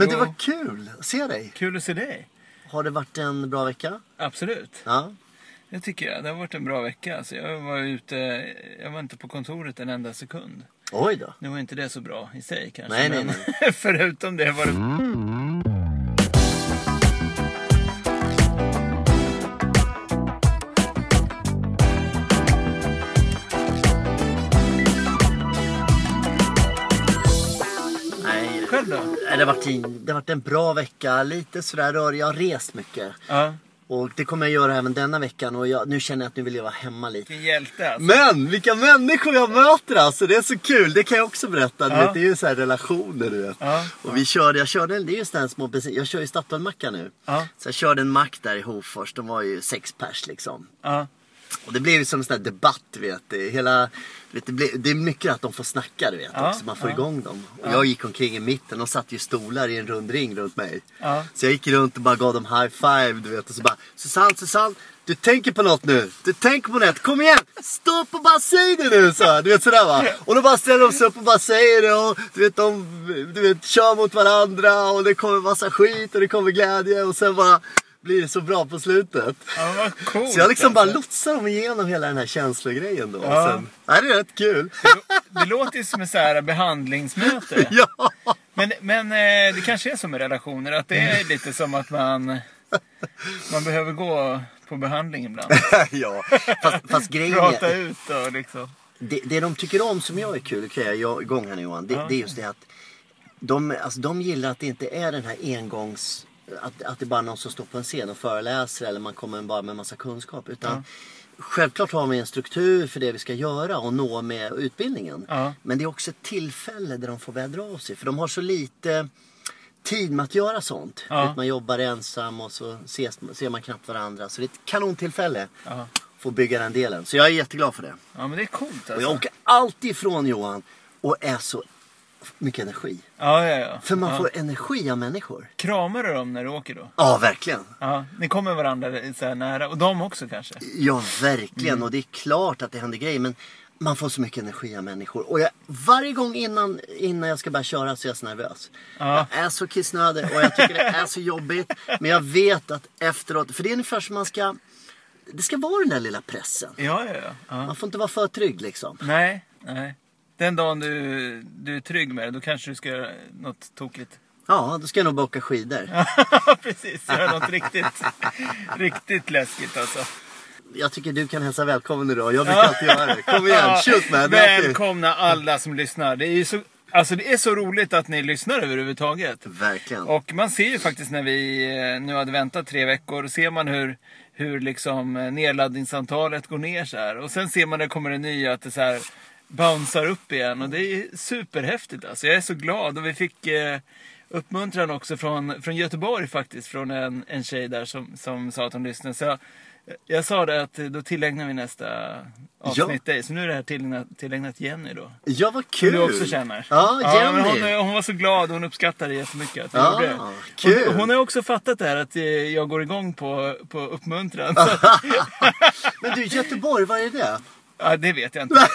Men det var kul att se dig. Kul att se dig. Har det varit en bra vecka? Absolut. Ja. Det tycker jag. Det har varit en bra vecka. Alltså jag var ute, jag var inte på kontoret en enda sekund. Oj då. Nu var inte det så bra i sig kanske. Nej, nej, men förutom det var det... varit en, det har varit en bra vecka. Lite sådär rör. Jag har rest mycket. Ja. Och det kommer jag göra även denna veckan. Och jag, nu känner jag att nu vill jag vara hemma lite. Vilken hjälte alltså. Men vilka människor jag möter alltså. Det är så kul. Det kan jag också berätta. Ja. vet, det är ju så här relationer du vet. Ja. Och vi körde, jag körde, det är ju sådana små bensin. Jag kör ju Statoilmacka nu. Så jag körde en mack där i Hofors. De var ju sex pers liksom. Och det blev ju som en sån här debatt du vet. Är hela, du vet blev, det är mycket att de får snacka du vet Ja, också. Man får ja. igång dem. Och jag gick omkring i mitten. De satt ju stolar i en rund ring runt mig. Ja. Så jag gick runt och bara gav dem high five du vet. Och så bara Susanne, Susanne. Du tänker på något nu. Du tänker på något. Kom igen! Stå upp och bara säg det nu! Så du vet sådär va. Och då bara ställer de sig upp och bara säger det. Och du vet de du vet, kör mot varandra. Och det kommer massa skit och det kommer glädje. Och sen bara blir det så bra på slutet. ja, vad coolt. Så jag liksom bara alltså. lotsar dem igenom hela den här känslogrejen då. Ja. Sen, nej, det är rätt kul. Det låter ju som ett så här behandlingsmöte. ja. Men, men eh, det kanske är så med relationer, att det är lite som att man, man behöver gå på behandling ibland. ja. Fast, fast grejen Prata är, ut och liksom. det, det de tycker om som jag är kul, okej jag är igång här nu Johan. Det, Ja. det är just det att de, alltså, de gillar att det inte är den här engångs... Att, att det bara är någon som står på en scen och föreläser eller man kommer bara med massa kunskap. Utan Självklart har vi en struktur för det vi ska göra och nå med utbildningen. Ja. Men det är också ett tillfälle där de får vädra av sig. För de har så lite tid med att göra sånt. Ja. Vet, Man jobbar ensam och så ses, ser man knappt varandra. Så det är ett kanontillfälle Ja. få bygga den delen. Så jag är jätteglad för det. ja, men det är coolt Och jag alltså. åker alltid ifrån Johan och är så mycket energi. Ja, ja, ja. För man ja. får energi av människor. Kramar du dem när du åker då? Ja, verkligen. Ja, ni kommer varandra så här nära. Och de också kanske? Ja, verkligen. Mm. Och det är klart att det händer grejer. Men man får så mycket energi av människor. Och jag, varje gång innan, innan jag ska börja köra så är jag så nervös. Ja. Jag är så kissnödig och jag tycker det är så jobbigt. Men jag vet att efteråt, för det är ungefär som man ska... Det ska vara den där lilla pressen. Ja, ja, ja. ja. Man får inte vara för trygg liksom. Nej, nej. Den dagen du, du är trygg med det, då kanske du ska göra något tokigt. Ja, då ska jag nog bara åka skidor. Precis, göra något riktigt, riktigt läskigt alltså. Jag tycker du kan hälsa välkommen idag. Jag brukar alltid göra det. Kom igen, shoot man. Välkomna alla som lyssnar. Det är så, alltså det är så roligt att ni lyssnar överhuvudtaget. Verkligen. Och man ser ju faktiskt när vi eh, nu hade väntat tre veckor, ser man hur, hur liksom eh, nedladdningsantalet går ner så här. Och sen ser man när det kommer en ny att det så här bouncear upp igen. Och det är superhäftigt alltså. Jag är så glad. Och vi fick eh, uppmuntran också från, från Göteborg faktiskt. Från en, en tjej där som, som sa att hon lyssnade. Så jag, jag sa det att då tillägnar vi nästa avsnitt dig. Så nu är det här tillägnat, tillägnat Jenny då. Ja, vad Som kul. du också känner. Ja, Jenny. men hon, hon var så glad och hon uppskattade det jättemycket att vi Ja, gjorde det. kul. Hon, hon har också fattat det här att eh, jag går igång på, på uppmuntran. Men du, Göteborg, vad är det? Ja, det vet jag inte.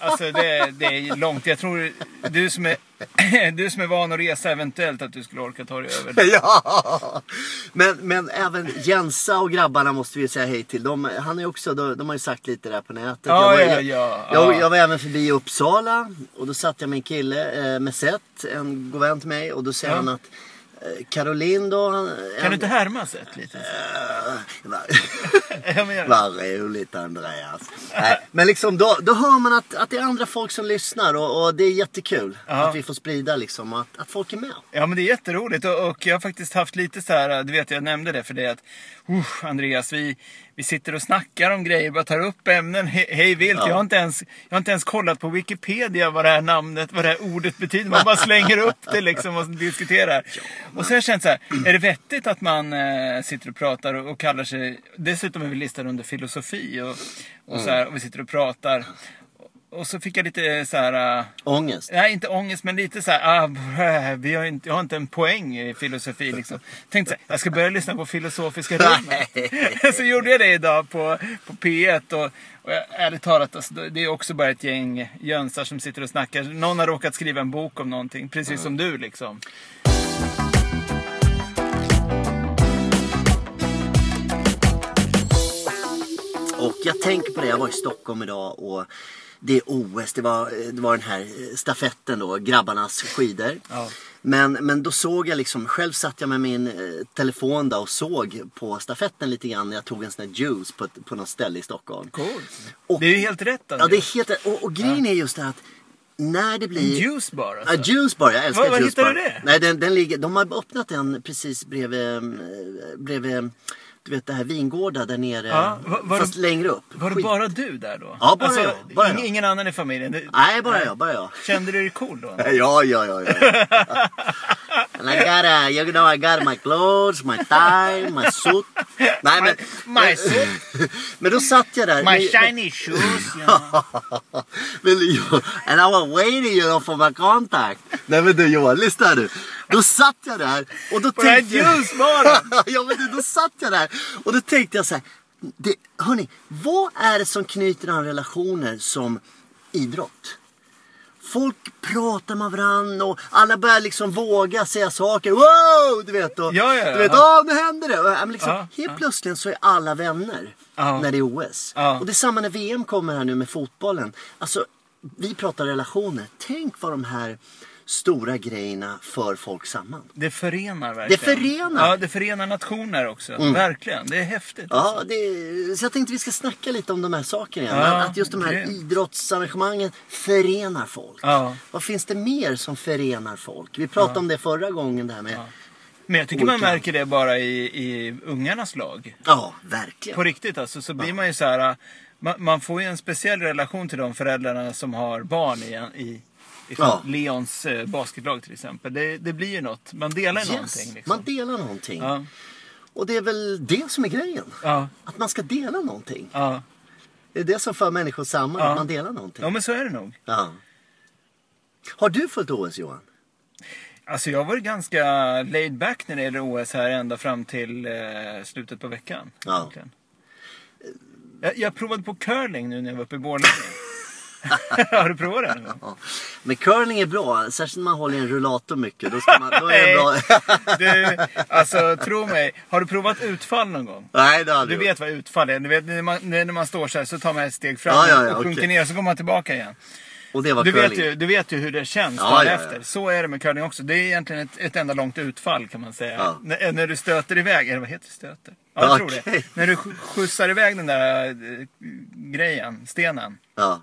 Alltså det, det är långt. Jag tror du som, är, du som är van att resa eventuellt att du skulle orka ta dig över. Ja! Men, men även Jensa och grabbarna måste vi säga hej till. De, han är också, de, de har ju sagt lite där på nätet. Ja, jag, var, ja, ja, Jag, ja. jag var även förbi Uppsala och då satt jag med en kille eh, med Seth, en god vän till mig. Och då säger han att Caroline då... Han, Kan du inte härma ett lite? Det. Vad roligt Andreas. Nej, men liksom då, då hör man att, att det är andra folk som lyssnar och, och det är jättekul. Ja. Att vi får sprida liksom att, att folk är med. Ja men det är jätteroligt och, och jag har faktiskt haft lite så här, du vet jag nämnde det för dig att uh, Andreas vi, vi sitter och snackar om grejer, bara tar upp ämnen he, hej vilt. Ja. Jag, har inte ens, jag har inte ens kollat på Wikipedia vad det här namnet, vad det här ordet betyder. Man bara slänger upp det liksom och diskuterar. Och så har jag känt så här, är det vettigt att man eh, sitter och pratar och, och kallar sig, dessutom är vi listade under filosofi och, och så här, och vi sitter och pratar. Och så fick jag lite så här... Äh, ångest? Nej, inte ångest, men lite så här... Ah, äh, vi har inte, jag har inte en poäng i filosofi. Liksom. Tänkte så här, jag ska börja lyssna på filosofiska rum. så gjorde jag det idag på, på P1. Och, och ärligt talat, alltså, det är också bara ett gäng jönsar som sitter och snackar. Någon har råkat skriva en bok om någonting, precis mm. som du liksom. Och jag tänker på det, jag var i Stockholm idag och det är OS, det var, det var den här stafetten då, grabbarnas skidor. Ja. Men, men då såg jag liksom, själv satt jag med min eh, telefon då och såg på stafetten lite grann när jag tog en sån här juice på, på något ställe i Stockholm. Coolt. Och- Det är ju helt rätt Ja Andreas. det är helt rätt. Och, och grejen är just det att när det blir... Juice bar Ja, alltså. juice bar, jag älskar Var- var juice hittar bar. du det? Nej, den, den ligger, de har öppnat den precis bredvid, eh, bredvid du vet det här vingårda där nere. Ja, var- var fast det- längre upp. Var det Skit. bara du där då? Ja, bara jag, bara ing- jag. Ingen annan i familjen? Det- Nej, bara jag, bara jag. Kände du dig cool då? Ja, ja, ja, ja. And I got a, you know I got my clothes, my tie, my suit. Nej men, My suit. men då satt jag där. My shiny shoes. Men, and I was waiting you know, for my contact. Nej men du Johan, lyssna nu. Då satt jag där och då På tänkte jag... ja men då satt jag där och då tänkte jag så här. Det, hörni, vad är det som knyter an relationer som idrott? Folk pratar med varandra och alla börjar liksom våga säga saker. Wow! Du vet. Och, Ja, ja, ja. Du vet, åh nu händer det. Men liksom, Ja, helt plötsligt så är alla vänner när det är OS. Och det är samma när VM kommer här nu med fotbollen. Alltså, vi pratar relationer. Tänk vad de här stora grejerna för folk samman. Det förenar verkligen. Det förenar. Mm. Ja, det förenar nationer också. Verkligen. Det är häftigt. Ja, alltså. det, så jag tänkte vi ska snacka lite om de här sakerna igen. Ja, att just de här grymt. idrottsarrangemangen förenar folk. Ja. Vad finns det mer som förenar folk? Vi pratade om det förra gången det här med... Ja, Men jag tycker man märker det bara i, i ungarnas lag. verkligen. På riktigt alltså. Så blir man ju så här. Man, man får ju en speciell relation till de föräldrarna som har barn i, i, Ja. Leons eh, basketlag till exempel. Det, det blir ju något. Man delar Yes, någonting. Liksom. Man delar någonting. Ja, Och det är väl det som är grejen. ja, Att man ska dela någonting. ja. Det är det som för människor samman, att man delar någonting. ja, men så är det nog. Har du följt OS Johan? Alltså jag har varit ganska laid back när det gäller OS här ända fram till eh, slutet på veckan. Ja. Jag, jag provade på curling nu när jag var uppe i Borlänge. har du provat gång? Ja. Men curling är bra, särskilt när man håller i en rullator mycket. Då, ska man, då är det bra. Du, alltså tro mig. Har du provat utfall någon gång? Nej, det har jag Du aldrig vet vad utfall är. Du vet, när, man, när man står så här så tar man ett steg fram Ja, ja, ja, och sjunker okej. ner och så går man tillbaka igen. Och det var Du curling. vet, ju, du vet ju hur det känns Ja, dagen ja, ja. efter. Så är det med curling också. Det är egentligen ett, ett enda långt utfall kan man säga. Ja. När, när du stöter iväg, eller vad heter det? Stöter? Ja, jag tror det. När du sk- skjutsar iväg den där eh, grejen, stenen. Ja.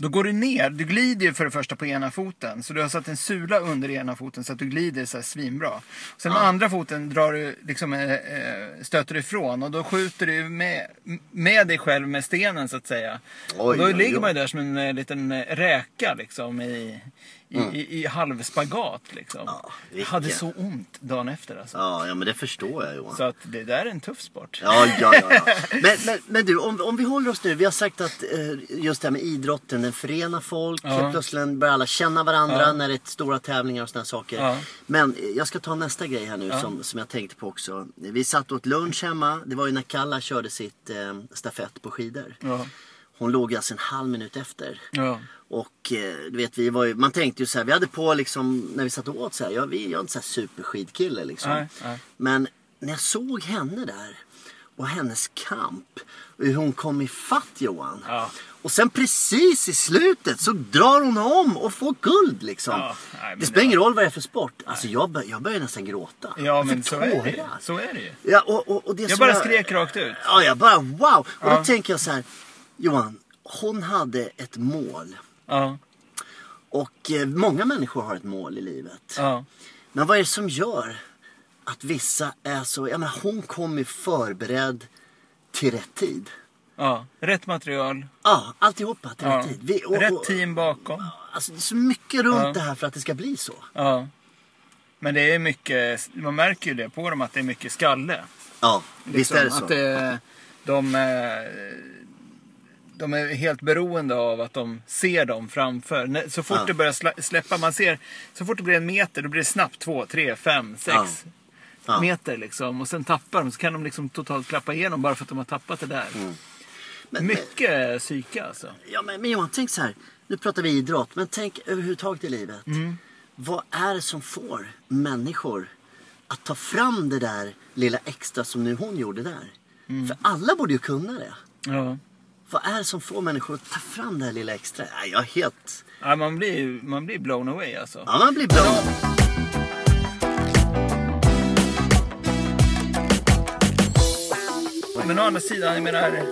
Då går du ner, du glider ju för det första på ena foten. Så du har satt en sula under ena foten så att du glider så här svinbra. Sen med andra foten drar du, liksom, eh, eh, stöter du ifrån och då skjuter du med, med dig själv med stenen så att säga. Oj, och då oj, ligger oj. man ju där som en eh, liten räka liksom i, i, i, i halvspagat liksom. Mm. Ja, jag hade så ont dagen efter alltså. Ja, ja, men det förstår jag Johan. Så att det där är en tuff sport. Ja, ja, ja. ja. Men, men, men du, om, om vi håller oss nu. Vi har sagt att eh, just det här med idrotten, den förenar folk. Ja. Helt plötsligt börjar alla känna varandra Ja. när det är stora tävlingar och sådana saker. Ja. Men jag ska ta nästa grej här nu som, som jag tänkte på också. Vi satt åt lunch hemma. Det var ju när Kalla körde sitt eh, stafett på skidor. Ja. Hon låg alltså en halv minut efter. Ja. Och eh, du vet, vi var ju, man tänkte ju så här, vi hade på liksom, när vi satt åt så här, jag, vi, jag är inte så här superskidkille liksom. Nej, nej. Men när jag såg henne där och hennes kamp, och hur hon kom i fatt Johan. Ja. Och sen precis i slutet så drar hon om och får guld liksom. Ja, nej, det spelar ingen roll vad det är för sport. Alltså jag, bör, jag börjar nästan gråta. Ja Jag men så är det. Så är det ju. Ja, och, och, och det Jag bara skrek rakt ut. Ja, jag bara wow. Och Ja. då tänker jag så här, Johan, hon hade ett mål. Ja. Och eh, många människor har ett mål i livet. Ja. Men vad är det som gör att vissa är så... Jag menar, hon kom ju förberedd till rätt tid. Ja. Rätt material. Ja, alltihopa till Ja. rätt tid. Vi, och, Rätt och, team bakom. Alltså, det är så mycket runt Ja. det här för att det ska bli så. Ja. Men det är mycket, man märker ju det på dem att det är mycket skalle. Ja, visst Liksom, är det så. Att det, de, de är helt beroende av att de ser dem framför. Så fort Ja. det börjar släppa, man ser, så fort det blir en meter då blir det snabbt två, tre, fem, sex Ja. Ja. meter liksom. Och sen tappar de, så kan de liksom totalt klappa igenom bara för att de har tappat det där. Mm. Men, Mycket psyke alltså. Ja, men, men Johan, tänk så här. Nu pratar vi idrott, men tänk överhuvudtaget i livet. Mm. Vad är det som får människor att ta fram det där lilla extra som nu hon gjorde där? Mm. För alla borde ju kunna det. Ja. Vad är det som får människor att ta fram det här lilla extra? Ja, jag är helt... Ja, man, blir, man blir blown away alltså. Ja, man blir bra. Men å andra sidan, jag menar,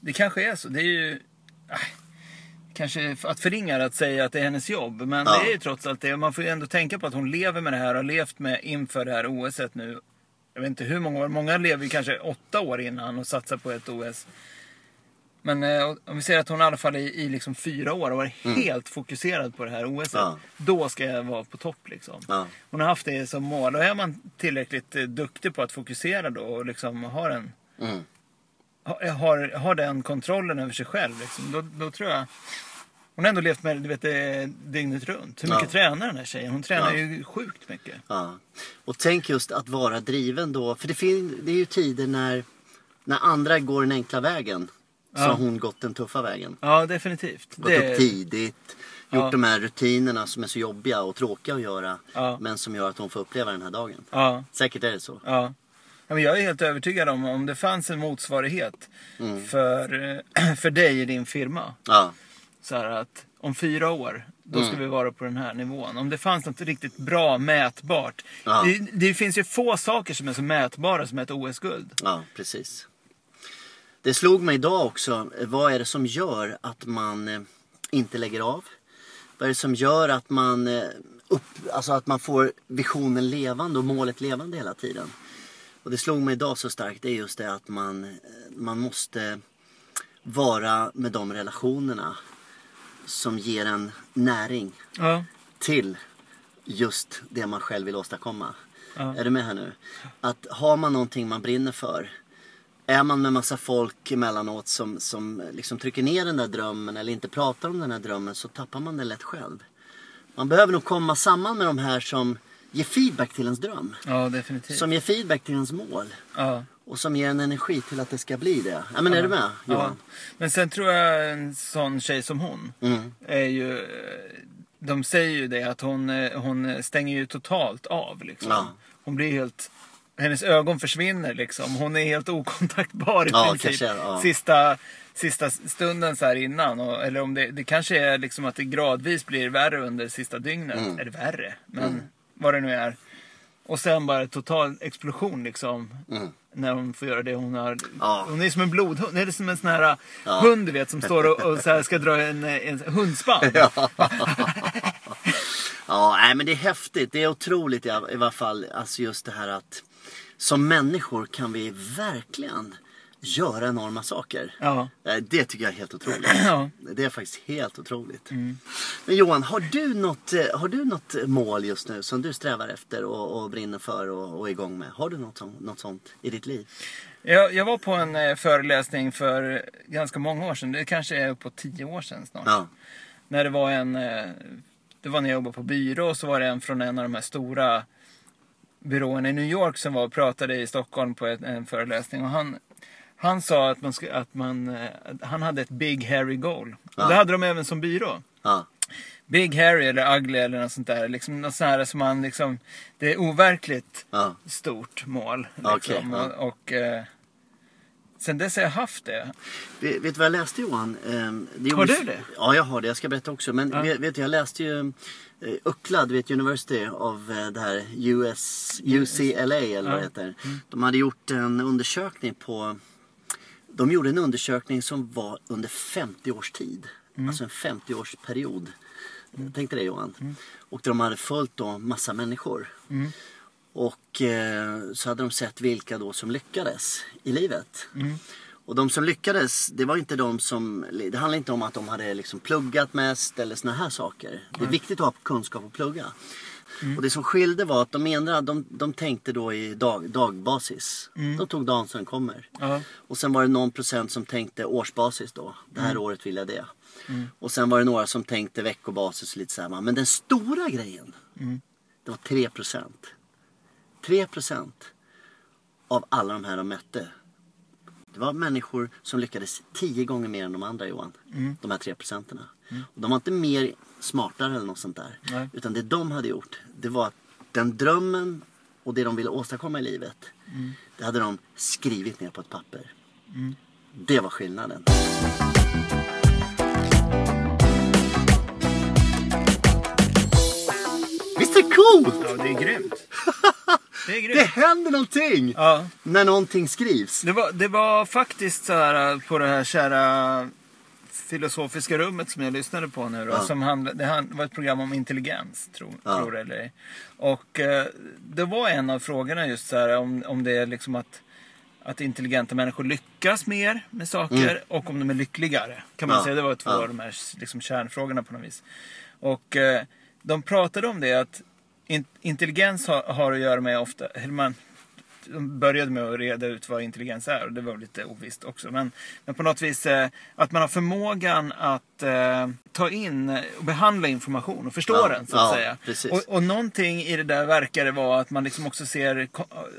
det kanske är så. Det är ju... äh, Kanske att förringa att säga att det är hennes jobb. Men Ja. det är ju trots allt det. Man får ju ändå tänka på att hon lever med det här och har levt med inför det här OSet nu. Jag vet inte hur många år. Många lever ju kanske åtta år innan och satsar på ett OS. Men eh, om vi säger att hon i alla fall i, i liksom fyra år har varit helt fokuserad på det här OSet. Mm. Ja. Då ska jag vara på topp liksom. Ja. Hon har haft det som mål. Och är man tillräckligt eh, duktig på att fokusera då och liksom har en Mm. har, har, den kontrollen över sig själv. Liksom, då, då tror jag... Hon har ändå levt med det du vet, det dygnet runt. Hur mycket Ja. tränar den här tjejen? Hon tränar Ja. ju sjukt mycket. Ja. Och tänk just att vara driven då. För det, fin- det är ju tider när, när andra går den enkla vägen. Så har hon gått den tuffa vägen. Ja, definitivt. Gått upp tidigt. Gjort de här rutinerna som är så jobbiga och tråkiga att göra. Men som gör att hon får uppleva den här dagen. Säkert är det så. Men jag är helt övertygad om om det fanns en motsvarighet Mm. för, eh, för dig i din firma. Ja. Så här att om fyra år, då ska Mm. vi vara på den här nivån. Om det fanns något riktigt bra mätbart. Ja. Det, det finns ju få saker som är så mätbara som ett OS-guld. Ja, precis. Det slog mig idag också. eh, Vad är det som gör att man eh, inte lägger av? Vad är det som gör att man, upp, alltså att man får visionen levande och målet levande hela tiden? Och det slog mig idag så starkt. Det är just det att man, man måste vara med de relationerna som ger en näring Ja. till just det man själv vill åstadkomma. Ja. Är du med här nu? Att har man någonting man brinner för. Är man med massa folk emellanåt som, som liksom trycker ner den där drömmen eller inte pratar om den här drömmen så tappar man det lätt själv. Man behöver nog komma samman med de här som ger feedback till ens dröm. ja, definitivt. Som ger feedback till ens mål. Ja. Och som ger en energi till att det ska bli det. Ja, men är du med Ja. Johan? Men sen tror jag en sån tjej som hon Mm. är ju... De säger ju det att hon, hon stänger ju totalt av liksom. Ja. Hon blir helt... Hennes ögon försvinner liksom. Hon är helt okontaktbar i Ja, princip. kanske, ja. Sista, sista stunden så här innan. Och, eller om det, det kanske är liksom att det gradvis blir värre under sista dygnet. Mm. Eller värre, men vad det nu är. Och sen bara total explosion liksom. Mm. När hon får göra det hon har. Ja. Hon är som en blodhund. Det är som en sån här Ja. hund du vet som står och, och så ska dra en, en hundspann. Ja. ja, nej, men det är häftigt. Det är otroligt i alla fall. Alltså just det här att som människor kan vi verkligen göra enorma saker. Ja. Eh, Det tycker jag är helt otroligt. Ja. Det är faktiskt helt otroligt. Mm. Men Johan, har du, något, eh, har du något mål just nu som du strävar efter och, och brinner för och, och är igång med? Har du något, något sånt i ditt liv? Jag, jag var på en eh, föreläsning för ganska många år sedan. Det kanske är på tio år sedan snart. Ja. När det var en... Det var när jag jobbade på byrå och så var det en från en av de här stora byråerna i New York som var och pratade i Stockholm på ett, en föreläsning. Och han, han sa att, man ska, att man, eh, att han hade ett Big Harry Goal. Ja. Det hade de även som byrå. Ja. Big Harry eller Ugly eller något sånt där. Liksom något sånt här som man liksom... Det är overkligt Ja. stort mål. Liksom. ja. Och, och eh, sen dess har jag haft det. Vet, vet du vad jag läste Johan? Ehm, det Har du det? Ja, jag har det. Jag ska berätta också. Men Ja. vet, vet du, jag läste ju eh, Uckla, du vet University of eh, det här US, UCLA eller vad det heter. De hade gjort en undersökning på de gjorde en undersökning som var under 50 års tid. Mm. Alltså en 50 års period. Tänk dig det Johan. Och de hade följt då massa människor. Mm. Och eh, så hade de sett vilka då som lyckades i livet. Mm. Och de som lyckades, det var inte de som... Det handlar inte om att de hade liksom pluggat mest eller såna här saker. Det är viktigt att ha kunskap och plugga. Och det som skilde var att de ena, de, de tänkte då i dag, dagbasis. De tog dagen som kommer. Ja. Och sen var det någon procent som tänkte årsbasis då. Det här året vill jag det. Och sen var det några som tänkte veckobasis och lite här. Men den stora grejen, det var 3 procent. 3 procent av alla de här de mätte. Det var människor som lyckades tio gånger mer än de andra Johan. De här 3 procenterna. Och de var inte mer smartare eller något sånt där. Nej. Utan det de hade gjort, det var att den drömmen och det de ville åstadkomma i livet. Det hade de skrivit ner på ett papper. Det var skillnaden. Visst är det coolt? Ja, det är grymt. Det är Det händer någonting Ja. när någonting skrivs. Det var, det var faktiskt så här på det här kära filosofiska rummet som jag lyssnade på nu. Då, Ja. som handlade, det hand- var ett program om intelligens, tro, Ja. tror eller ej. Och eh, det var en av frågorna just så här om, om det är liksom att, att intelligenta människor lyckas mer med saker och om de är lyckligare. Kan man Mm. Ja. säga. Det var två av de här liksom, kärnfrågorna på något vis. Och eh, de pratade om det att in, intelligens har, har att göra med ofta, man, de började med att reda ut vad intelligens är och det var lite ovisst också. Men, men på något vis eh, att man har förmågan att eh, ta in och behandla information och förstå Ja, den så att ja, säga. Och, och någonting i det där verkar det vara att man liksom också ser,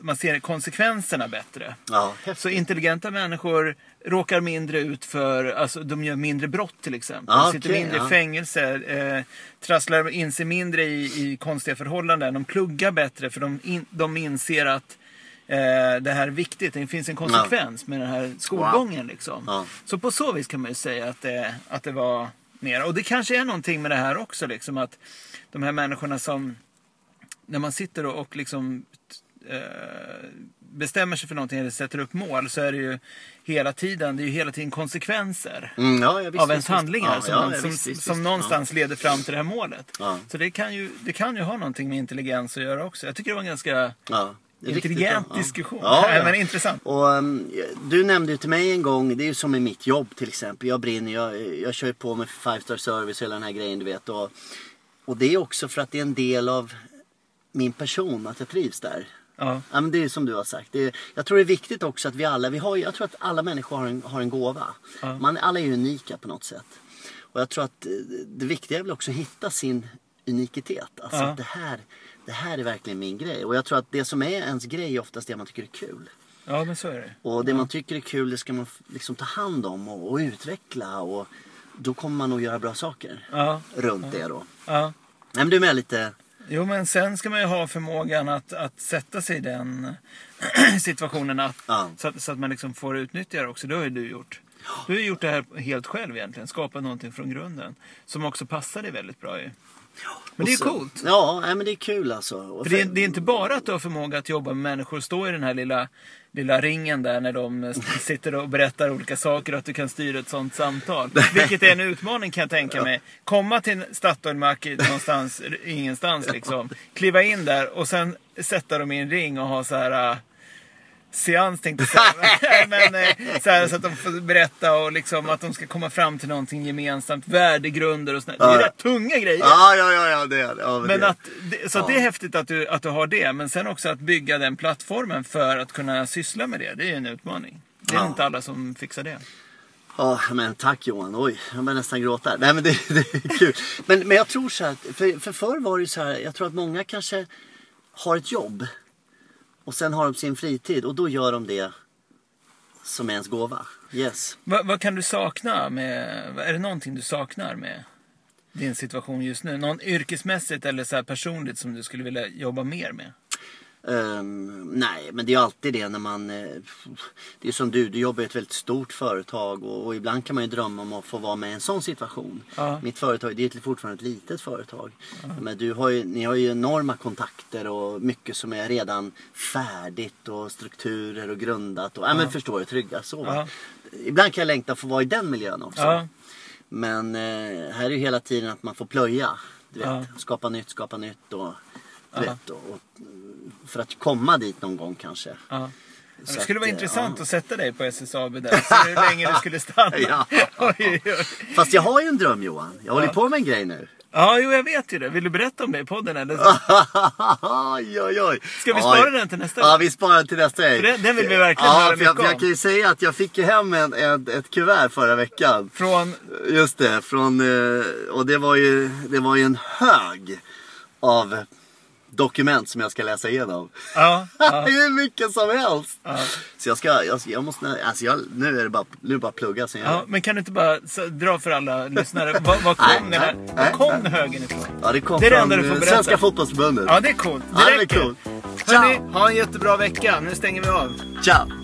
man ser konsekvenserna bättre. Ja, Så intelligenta människor råkar mindre ut för, alltså de gör mindre brott till exempel. Ja, Sitter okej, mindre ja. i fängelse, eh, trasslar in sig mindre i, i konstiga förhållanden. De pluggar bättre för de, in, de inser att det här är viktigt. Det finns en konsekvens med den här skolgången. Liksom. Ja. Så på så vis kan man ju säga att det, att det var mer. Och det kanske är någonting med det här också. Liksom, att de här människorna som, när man sitter och, liksom eh, bestämmer sig för någonting eller sätter upp mål så är det ju hela tiden, det är ju hela tiden konsekvenser Mm, ja, ja, visst, av ens handlingar visst. som, Ja, ja, som, visst, visst, som någonstans leder fram till det här målet. Ja. Så det kan, ju, det kan ju ha någonting med intelligens att göra också. Jag tycker det var en ganska Riktigt intelligent diskussion. Ja, ja. Men intressant. Och, um, du nämnde ju till mig en gång, det är ju som i mitt jobb till exempel. Jag brinner, jag, jag kör på med five star service och hela den här grejen du vet. Och, och det är också för att det är en del av min person, att jag trivs där. Ja. Ja, men det är som du har sagt. Är, jag tror det är viktigt också att vi alla, vi har, jag tror att alla människor har en, har en gåva. Ja. Man, alla är unika på något sätt. Och jag tror att eh, det viktiga är väl också att hitta sin unikitet. Alltså Ja. att det här, det här är verkligen min grej. Och jag tror att det som är ens grej är oftast det man tycker är kul. ja, men så är det. Och det man tycker är kul det ska man liksom ta hand om och, och utveckla. Och då kommer man nog göra bra saker Ja, runt det då. ja. Nej men du är med lite... Jo, men sen ska man ju ha förmågan att, att sätta sig i den situationen att, Ja. så, att, så att man liksom får utnyttja det också. Det har ju du gjort. Du har gjort det här helt själv egentligen. Skapat någonting från grunden. Som också passar dig väldigt bra ju. Men det är så- coolt. Ja, nej, men det är kul alltså. För det, är, det är inte bara att du har förmåga att jobba med människor och stå i den här lilla, lilla ringen där när de sitter och berättar olika saker och att du kan styra ett sånt samtal. Vilket är en utmaning kan jag tänka mig. Komma till en Statoil-mack någonstans, ingenstans liksom. Kliva in där och sen sätta dem i en ring och ha så här äh, seans tänkte jag säga. Men, eh, så, här, så att de får berätta och liksom att de ska komma fram till någonting gemensamt. Värdegrunder och sånt. Det är Ja. rätt tunga grejer. Ja, ja, ja, ja det är. Ja, Men det. att, det- så att det är häftigt att du, att du har det. Men sen också att bygga den plattformen för att kunna syssla med det. Det är ju en utmaning. Det är Ja. inte alla som fixar det. Ja, men tack Johan. Oj, jag börjar nästan gråta. Nej, men det, det är kul. Men, men jag tror så här, för, för förr var det ju så här, jag tror att många kanske har ett jobb och sen har de sin fritid och då gör de det som är ens gåva. Yes. Vad, vad kan du sakna med, är det någonting du saknar med din situation just nu? Någon yrkesmässigt eller så här personligt som du skulle vilja jobba mer med? Ehm, nej, men det är alltid det när man... eh, det är som du, du jobbar i ett väldigt stort företag och, och ibland kan man ju drömma om att få vara med i en sån situation. Ja. Mitt företag, det är fortfarande ett litet företag. Men du har ju, ni har ju enorma kontakter och mycket som är redan färdigt och strukturer och grundat. Och, ja. men förstår du, trygga så. Ja. Ibland kan jag längta för att vara i den miljön också. Ja, Men eh, här är ju hela tiden att man får plöja. Du vet, Ja. skapa nytt, skapa nytt. Och, du Ja. vet, och, för att komma dit någon gång kanske. ja. Så Det skulle vara att, eh, intressant ja. att sätta dig på SSAB där. Se hur länge du skulle stanna. Ja. Oj, oj, oj. Fast jag har ju en dröm Johan. Jag håller Ja. på med en grej nu. Ja, jo, jag vet ju det. Vill du berätta om det i podden eller? oj, oj, oj. Ska vi Oj. spara den till nästa Ja, gång? vi sparar den till nästa gång. Den- den vill vi verkligen ja, höra jag, mycket jag om. kan ju säga att jag fick ju hem en, en, ett kuvert förra veckan. Från... Just det, från, eh, och det var, ju, det var ju en hög av dokument som jag ska läsa igenom. Ja, ja, Hur mycket som helst. ja. Så jag ska, jag, jag måste, alltså jag, nu är det bara, nu är det bara plugga sen jag ja. Men kan du inte bara så, dra för alla lyssnare. Var, var kom, Nej, den här, nej, var kom nej. högen ifrån? Ja, det kom Det är det från enda du får berätta. Svenska fotbollsförbundet. Ja, det är coolt. Ja, Det det är räcker. coolt. Hörni, ha en jättebra vecka. Nu stänger vi av. Ciao!